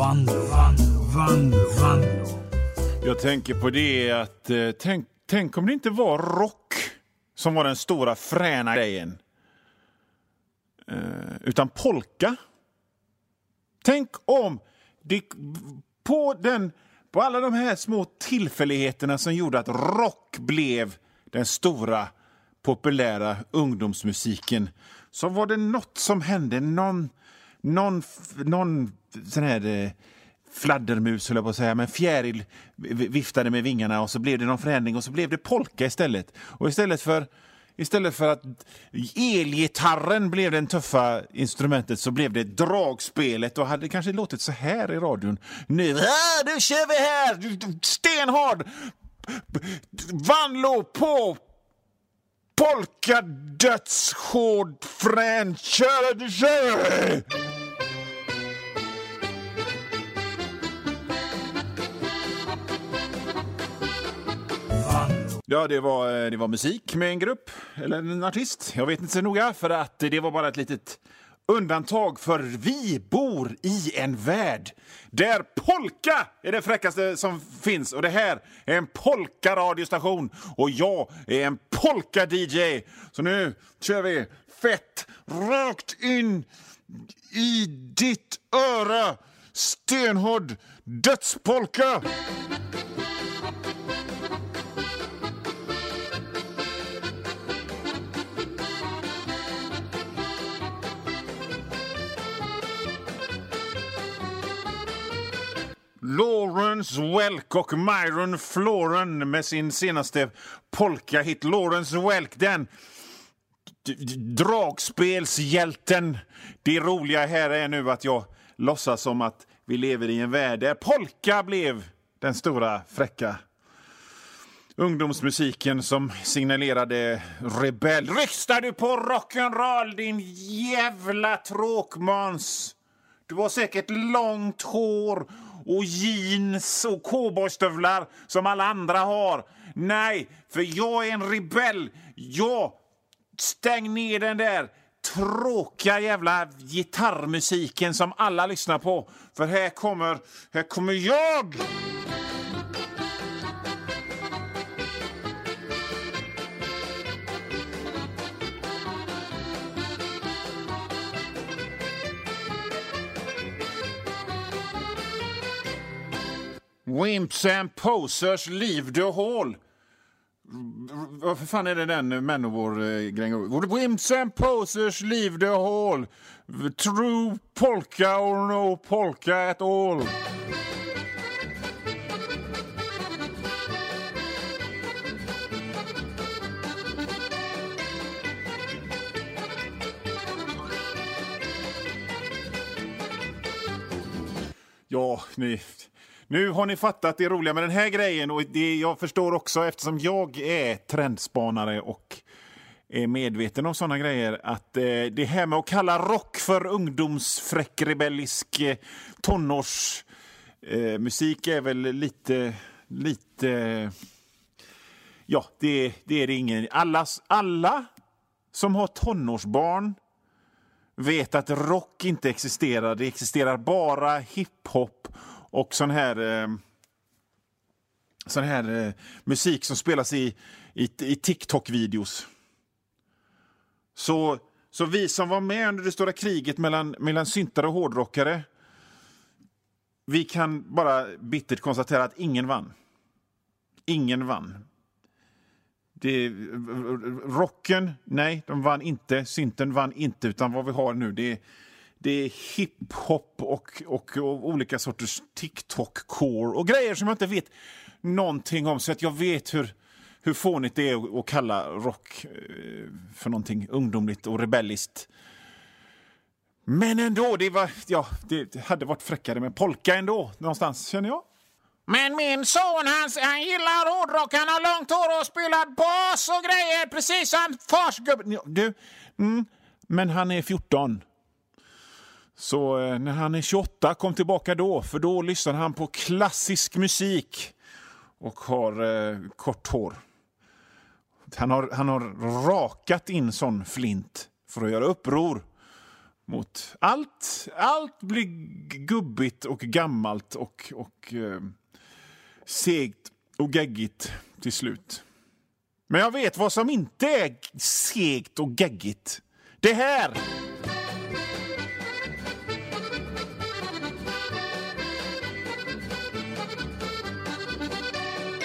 Vanlo, Vanlo, Vanlo, Vanlo. Jag tänker på det att eh, tänk, tänk om det inte var rock som var den stora fräna grejen. Eh, utan polka. Tänk om det, på, den, på alla de här små tillfälligheterna som gjorde att rock blev den stora populära ungdomsmusiken så var det något som hände. Någon, någon, någon sån här eh, fladdermus, höll jag på att säga, men fjäril viftade med vingarna och så blev det någon förändring och så blev det polka istället. Och istället för Istället för att elgitarren blev det tuffa instrumentet så blev det dragspelet och hade kanske låtit så här i radion. Nu, ah, nu kör vi här! Stenhård! Vanlo på polka dödshård Ja, det var, eh, det var musik med en grupp, eller en artist. Jag vet inte så noga, för att det var bara ett litet undantag. För vi bor i en värld där polka är det fräckaste som finns. Och det här är en polka-radiostation och jag är en polka-DJ. Så nu kör vi fett rakt in i ditt öra. Stenhård dödspolka! Lawrence Welk och Myron Floren med sin senaste polka-hit Lawrence Welk. Den dragspelshjälten. Det roliga här är nu att jag låtsas som att vi lever i en värld där polka blev den stora fräcka ungdomsmusiken som signalerade rebell. Röstar du på rock'n'roll, din jävla tråkmåns? Du har säkert långt hår och jeans och cowboystövlar som alla andra har. Nej, för jag är en rebell. Jag stäng ner den där tråkiga jävla gitarrmusiken som alla lyssnar på. För här kommer, här kommer jag! Wimps and Posers Leave the Hall. Vad fan är det den Manowar-grejen? Wimps and Posers Leave the Hall. True polka or no polka at all. Ja, ni, nu har ni fattat det roliga med den här grejen och det jag förstår också eftersom jag är trendspanare och är medveten om sådana grejer att eh, det här med att kalla rock för ungdomsfräck, rebellisk eh, tonårsmusik eh, är väl lite, lite... Ja, det, det är det ingen... Alla, alla som har tonårsbarn vet att rock inte existerar. Det existerar bara hiphop och sån här, eh, sån här eh, musik som spelas i, i, i TikTok-videos. Så, så vi som var med under det stora kriget mellan, mellan syntare och hårdrockare vi kan bara bittert konstatera att ingen vann. Ingen vann. Det, rocken, nej, de vann inte. Synten vann inte. Utan vad vi har nu, det är det är hiphop och, och, och, olika sorters TikTok-core och grejer som jag inte vet någonting om. Så att jag vet hur, hur fånigt det är att kalla rock eh, för någonting ungdomligt och rebelliskt. Men ändå, det, var, ja, det hade varit fräckare med polka ändå, någonstans, känner jag. Men min son han, han gillar hårdrock, han har långt hår och spelar bas och grejer precis som fars gubbe. Du, mm, men han är 14. Så eh, när han är 28, kom tillbaka då, för då lyssnar han på klassisk musik och har eh, kort hår. Han har, han har rakat in sån flint för att göra uppror mot allt. Allt blir gubbigt och gammalt och, och eh, segt och geggigt till slut. Men jag vet vad som inte är segt och geggigt. Det här!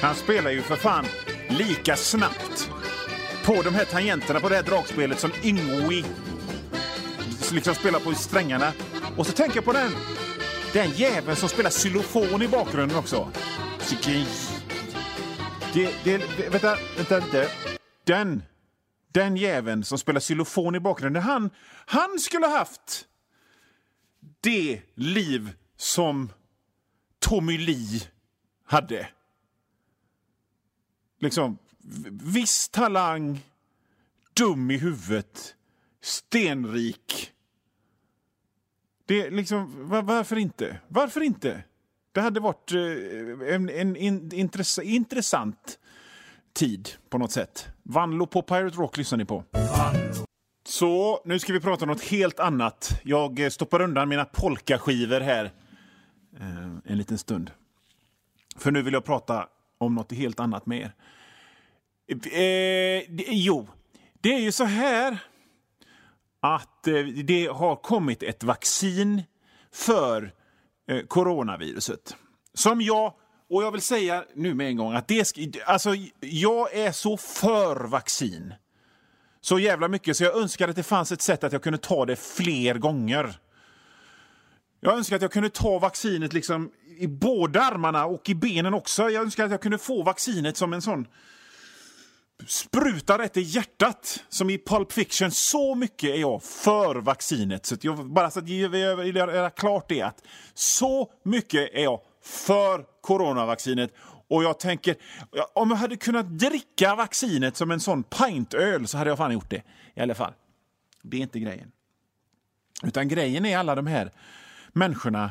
Han spelar ju för fan lika snabbt på de här tangenterna på det här dragspelet som Yngwie liksom spelar på strängarna. Och så tänker jag på den, den jäveln som spelar xylofon i bakgrunden också. Det, det, vänta, vänta, vänta. Den, den jäveln som spelar xylofon i bakgrunden, han, han skulle ha haft det liv som Tommy Lee hade. Liksom, viss talang, dum i huvudet, stenrik. Det är liksom, var, varför inte? Varför inte? Det hade varit eh, en, en, en intress intressant tid på något sätt. Vanlo på Pirate Rock lyssnar ni på. Så, nu ska vi prata om något helt annat. Jag stoppar undan mina polkaskivor här eh, en liten stund. För nu vill jag prata om något helt annat med er. Eh, jo, det är ju så här att eh, det har kommit ett vaccin för eh, coronaviruset. Som jag, och jag vill säga nu med en gång att det, alltså, jag är så för vaccin. Så jävla mycket så jag önskar att det fanns ett sätt att jag kunde ta det fler gånger. Jag önskar att jag kunde ta vaccinet liksom i båda armarna och i benen också. Jag önskar att jag kunde få vaccinet som en sån spruta rätt i hjärtat, som i Pulp Fiction. Så mycket är jag för vaccinet. Så jag, bara så att jag vill göra klart det, att så mycket är jag för coronavaccinet. Och jag tänker, om jag hade kunnat dricka vaccinet som en sån pintöl så hade jag fan gjort det. I alla fall. Det är inte grejen. Utan grejen är alla de här människorna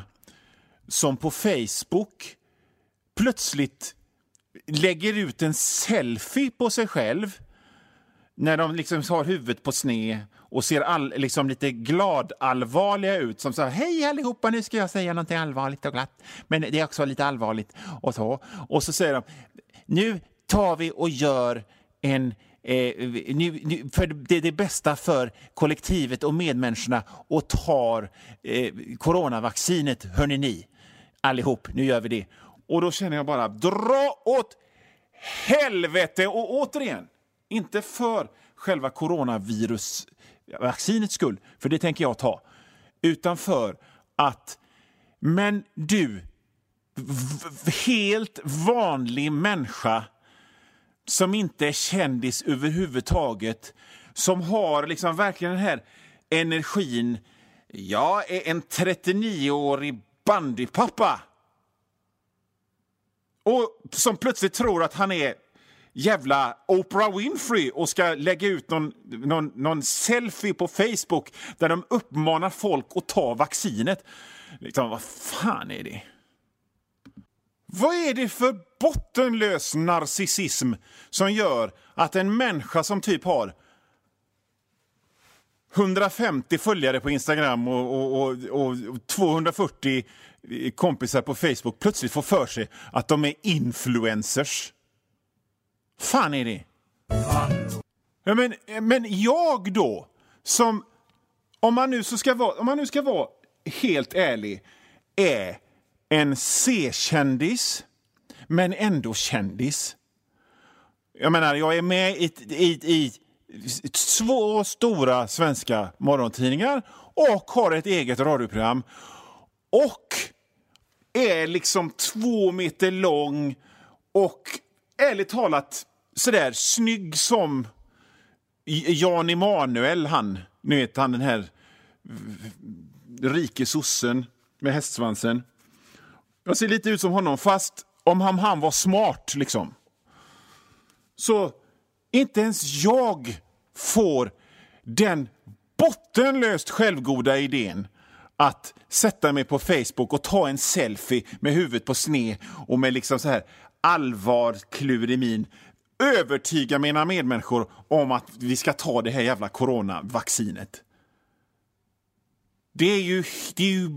som på Facebook plötsligt lägger ut en selfie på sig själv när de liksom har huvudet på sne och ser all, liksom lite glad-allvarliga ut. Som så här, hej allihopa, nu ska jag säga någonting allvarligt och glatt. Men det är också lite allvarligt och så. Och så säger de, nu tar vi och gör en Eh, nu, nu, för det är det bästa för kollektivet och medmänniskorna och tar eh, coronavaccinet, hörni ni, allihop, nu gör vi det. Och då känner jag bara, dra åt helvete! Och återigen, inte för själva coronavirusvaccinets skull, för det tänker jag ta, utan för att, men du, helt vanlig människa som inte är kändis överhuvudtaget, som har liksom verkligen den här energin. Jag är en 39-årig bandypappa och som plötsligt tror att han är jävla Oprah Winfrey och ska lägga ut någon, någon, någon selfie på Facebook där de uppmanar folk att ta vaccinet. Liksom, vad fan är det? Vad är det för bottenlös narcissism som gör att en människa som typ har 150 följare på Instagram och, och, och, och 240 kompisar på Facebook plötsligt får för sig att de är influencers. Fan är det? Ja, men, men jag då, som... Om man nu, så ska vara, om man nu ska vara helt ärlig, är en C-kändis, men ändå kändis. Jag menar, jag är med i, i, i två stora svenska morgontidningar och har ett eget radioprogram. Och är liksom två meter lång och ärligt talat sådär snygg som Jan Emanuel, han. Ni vet han den här rike sossen med hästsvansen. Jag ser lite ut som honom, fast om han, han var smart liksom. Så inte ens jag får den bottenlöst självgoda idén att sätta mig på Facebook och ta en selfie med huvudet på sne och med liksom så här allvar, klur i min övertyga mina medmänniskor om att vi ska ta det här jävla coronavaccinet. Det är ju... Det är ju...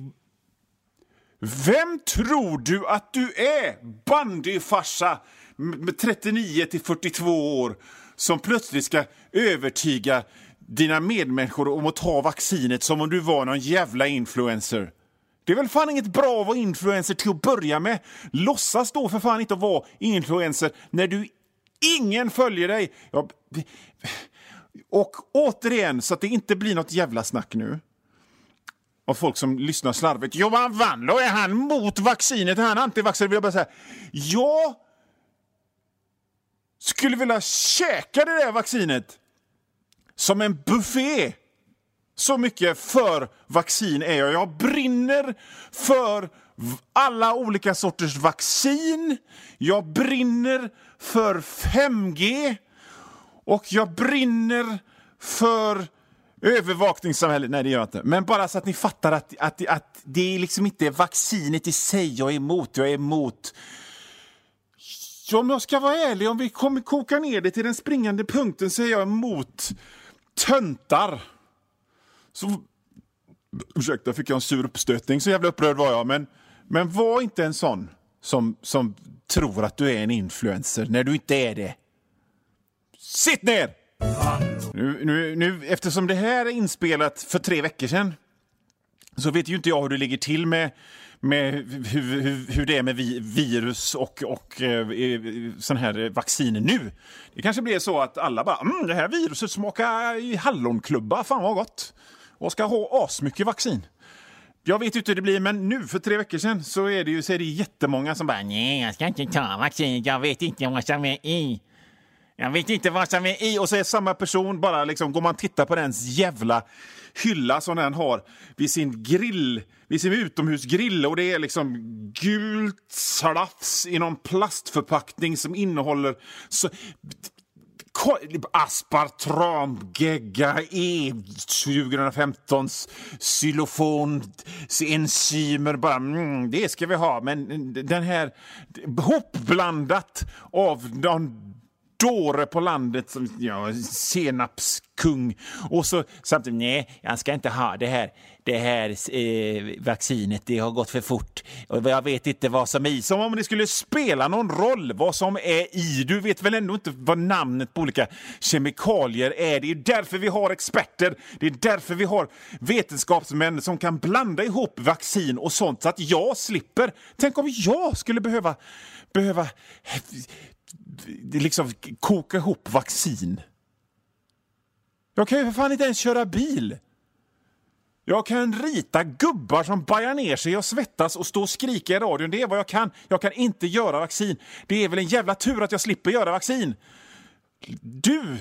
Vem tror du att du är, bandyfarsa med 39 till 42 år som plötsligt ska övertyga dina medmänniskor om att ta vaccinet som om du var någon jävla influencer? Det är väl fan inget bra att vara influencer till att börja med. Låtsas då för fan inte att vara influencer när du ingen följer dig. Ja, och återigen, så att det inte blir något jävla snack nu av folk som lyssnar slarvigt. Johan Wanlo, är han mot vaccinet? Är han antivaxxare? Vill jag bara säga. ja skulle vilja käka det där vaccinet som en buffé. Så mycket för vaccin är jag. Jag brinner för alla olika sorters vaccin. Jag brinner för 5G. Och jag brinner för övervakningssamhället. Nej, det gör jag inte. Men bara så att ni fattar att, att, att det är liksom inte vaccinet i sig jag är emot. Jag är emot om jag ska vara ärlig, om vi kommer koka ner det till den springande punkten så är jag emot töntar. Så... Ursäkta, fick jag en sur uppstötning. Så jävla upprörd var jag. Men, men var inte en sån som, som tror att du är en influencer när du inte är det. Sitt ner! Nu, nu, nu, eftersom det här är inspelat för tre veckor sedan så vet ju inte jag hur det ligger till med, med hur, hur, hur det är med vi, virus och, och eh, eh, sån här vaccin nu. Det kanske blir så att alla bara mm, det här viruset smakar i hallonklubba, fan vad gott. Och ska ha asmycket vaccin. Jag vet inte hur det blir, men nu för tre veckor sedan så är det ju så är det jättemånga som bara nej, jag ska inte ta vaccin, jag vet inte vad som är i. Jag vet inte vad som är i. Och så är samma person bara liksom, går man tittar på dens jävla hylla som den har vid sin grill, vid sin utomhusgrill och det är liksom gult slafs i någon plastförpackning som innehåller så, aspartam, gegga, E 2015, xylofon, enzymer. Bara, mm, det ska vi ha, men den här hopblandat av någon dåre på landet som ja, senapskung. Och så samtidigt, nej, jag ska inte ha det här, det här eh, vaccinet. Det har gått för fort och jag vet inte vad som är i. Som om det skulle spela någon roll vad som är i. Du vet väl ändå inte vad namnet på olika kemikalier är. Det är därför vi har experter. Det är därför vi har vetenskapsmän som kan blanda ihop vaccin och sånt så att jag slipper. Tänk om jag skulle behöva behöva liksom koka ihop vaccin. Jag kan ju för fan inte ens köra bil. Jag kan rita gubbar som bajar ner sig och svettas och stå och skrika i radion. Det är vad jag kan. Jag kan inte göra vaccin. Det är väl en jävla tur att jag slipper göra vaccin. Du,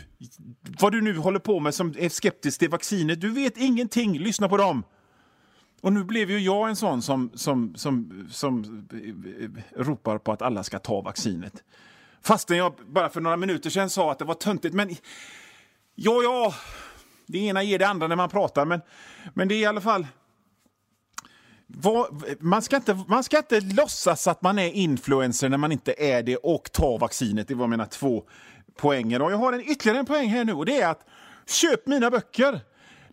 vad du nu håller på med som är skeptisk till vaccinet, du vet ingenting. Lyssna på dem. Och nu blev ju jag en sån som, som, som, som eh, eh, ropar på att alla ska ta vaccinet. Fastän jag bara för några minuter sedan sa att det var töntigt. Men ja, ja, det ena ger det andra när man pratar. Men, men det är i alla fall... Vad, man, ska inte, man ska inte låtsas att man är influencer när man inte är det och ta vaccinet. Det var mina två poänger. Och jag har en ytterligare en poäng här nu och det är att köp mina böcker.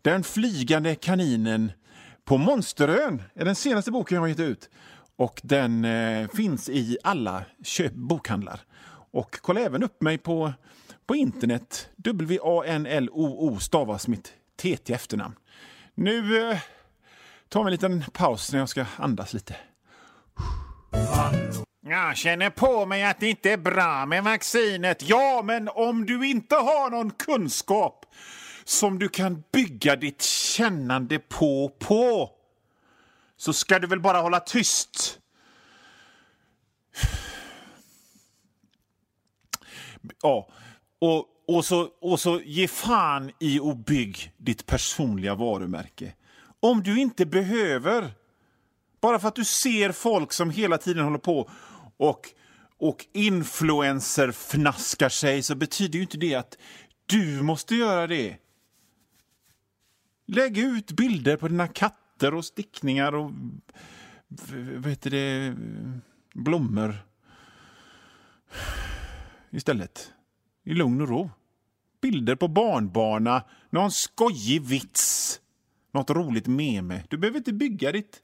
Den flygande kaninen på Monsterön är den senaste boken jag har gett ut. Och den eh, finns i alla köp bokhandlar. Och kolla även upp mig på, på internet. W-A-N-L-O-O stavas mitt TT efternamn. Nu eh, tar vi en liten paus när jag ska andas lite. Jag känner på mig att det inte är bra med vaccinet. Ja, men om du inte har någon kunskap som du kan bygga ditt kännande på på så ska du väl bara hålla tyst. Ja, och, och, så, och så ge fan i att bygg ditt personliga varumärke. Om du inte behöver, bara för att du ser folk som hela tiden håller på och, och influencer fnaskar sig så betyder ju inte det att du måste göra det. Lägg ut bilder på dina katter och stickningar och vad heter det, blommor istället. I lugn och ro. Bilder på barnbarna, någon skojig vits. Något roligt meme. Du behöver inte bygga ditt,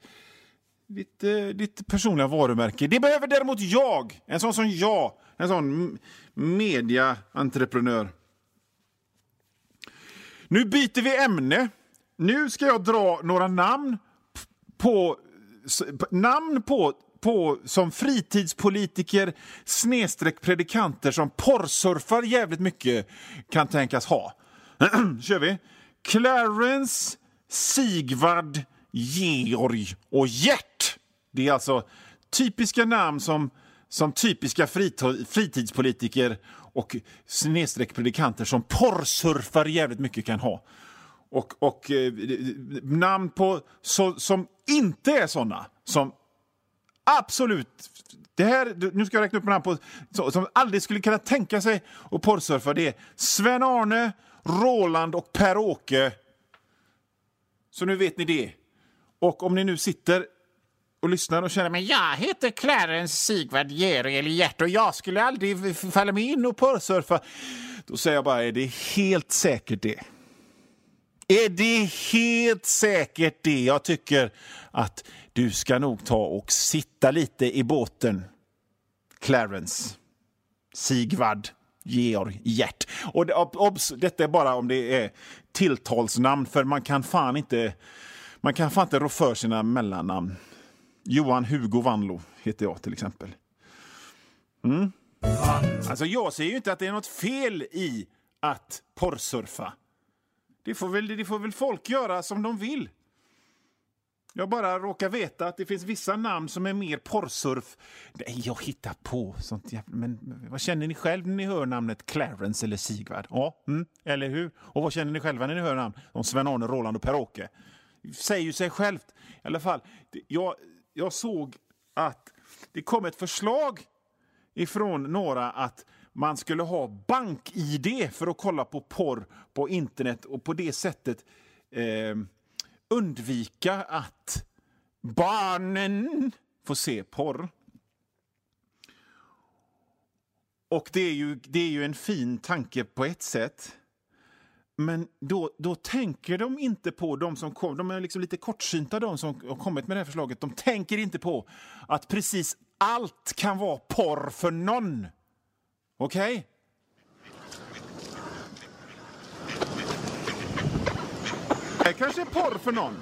ditt, eh, ditt personliga varumärke. Det behöver däremot jag. En sån som jag. En sån mediaentreprenör. Nu byter vi ämne. Nu ska jag dra några namn på, namn på, på som fritidspolitiker snedstreck predikanter som porrsurfar jävligt mycket kan tänkas ha. kör vi. Clarence, Sigvard, Georg och Gert. Det är alltså typiska namn som, som typiska fritidspolitiker och snedstreck predikanter som porrsurfar jävligt mycket kan ha. Och, och eh, namn på så, som inte är såna. Som absolut... Det här, nu ska jag räkna upp namn på så, som aldrig skulle kunna tänka sig att porrsurfa. Det är Sven-Arne, Roland och Per-Åke. Så nu vet ni det. Och om ni nu sitter och lyssnar och känner men jag heter Clarence Sigvard Georg eller Gert och jag skulle aldrig falla mig in och porrsurfa. Då säger jag bara, är det helt säkert det? Är det helt säkert det? Jag tycker att du ska nog ta och sitta lite i båten. Clarence, Sigvard, Georg, Gert. Och obs, detta är bara om det är tilltalsnamn, för man kan fan inte, man kan fan inte rå för sina mellannamn. Johan Hugo Vanlo heter jag till exempel. Mm. Alltså jag ser ju inte att det är något fel i att porrsurfa. Det får, väl, det får väl folk göra som de vill. Jag bara råkar veta att det finns vissa namn som är mer porrsurf. Nej, jag hittar på sånt jävla... Men vad känner ni själv när ni hör namnet Clarence eller Sigvard? Ja, mm, eller hur? Och vad känner ni själva när ni hör namn som Sven-Arne, Roland och Per-Åke? Säger ju sig självt. I alla fall, jag, jag såg att det kom ett förslag ifrån några att man skulle ha bank-id för att kolla på porr på internet och på det sättet eh, undvika att barnen får se porr. Och det är ju, det är ju en fin tanke på ett sätt. Men då, då tänker de inte på, de som kom, de är liksom lite kortsynta de som har kommit med det här förslaget, de tänker inte på att precis allt kan vara porr för någon. Okej? Det kanske är porr för någon.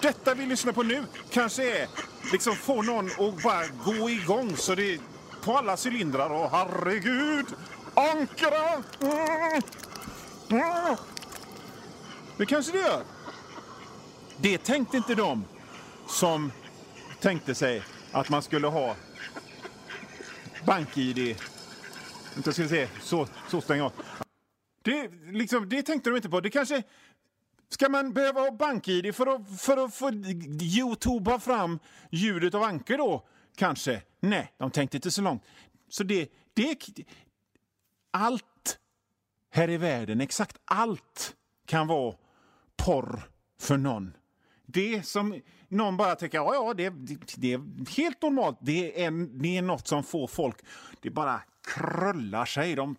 Detta vi lyssnar på nu kanske är liksom få någon att bara gå igång så det är på alla cylindrar. Och herregud! Ankara! Mm. Mm. Det kanske det gör. Det tänkte inte de som tänkte sig att man skulle ha bank-id. Vänta, ska vi se. Så, så stänger jag. Det, liksom, det tänkte de inte på. Det kanske... Ska man behöva ha bank-id för att, för att få youtuba fram ljudet av Anke då? Kanske. Nej, de tänkte inte så långt. Så det... det allt här i världen, exakt allt, kan vara porr för någon. Det som någon bara tänker, ja, ja, det, det, det är helt normalt. Det är, en, det är något som får folk, det bara krullar sig. De,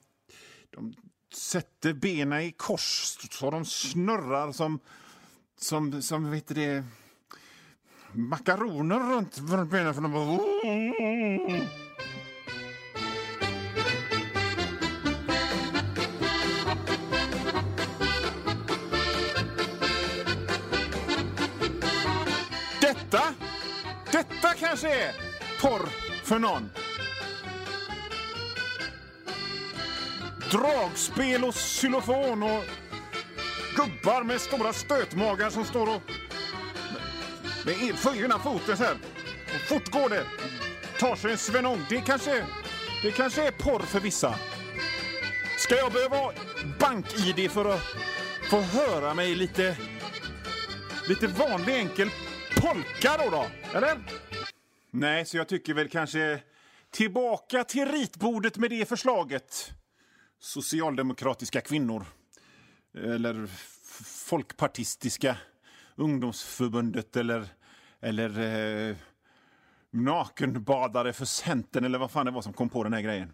de sätter benen i kors så de snurrar som, som, som vet det, makaroner runt runt benen. För de bara... Detta, detta kanske är porr för någon. Dragspel och xylofon och gubbar med stora stötmagar som står och med ena foten så här. Och fort går det. Tar sig en svenong. Det kanske, det kanske är porr för vissa. Ska jag behöva ha bank-id för att få höra mig lite, lite vanlig enkel polka då, då? Eller? Nej, så jag tycker väl kanske tillbaka till ritbordet med det förslaget. Socialdemokratiska kvinnor. Eller folkpartistiska ungdomsförbundet eller, eller eh, nakenbadare för Centern eller vad fan det var som kom på den här grejen.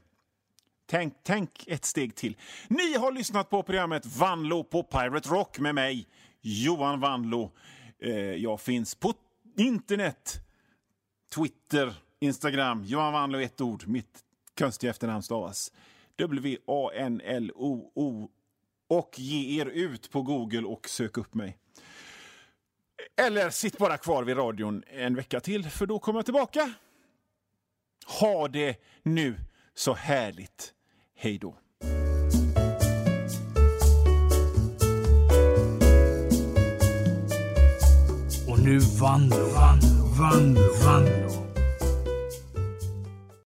Tänk, tänk ett steg till. Ni har lyssnat på programmet Vanlo på Pirate Rock med mig, Johan Vanlo. Eh, jag finns på internet, Twitter, Instagram. Johan Vanlo, ett ord. Mitt konstiga efternamn stavas W-A-N-L-O-O. Och ge er ut på Google och sök upp mig. Eller sitt bara kvar vid radion en vecka till, för då kommer jag tillbaka. Ha det nu så härligt. Hej då. Och nu vann, vann, vann, vann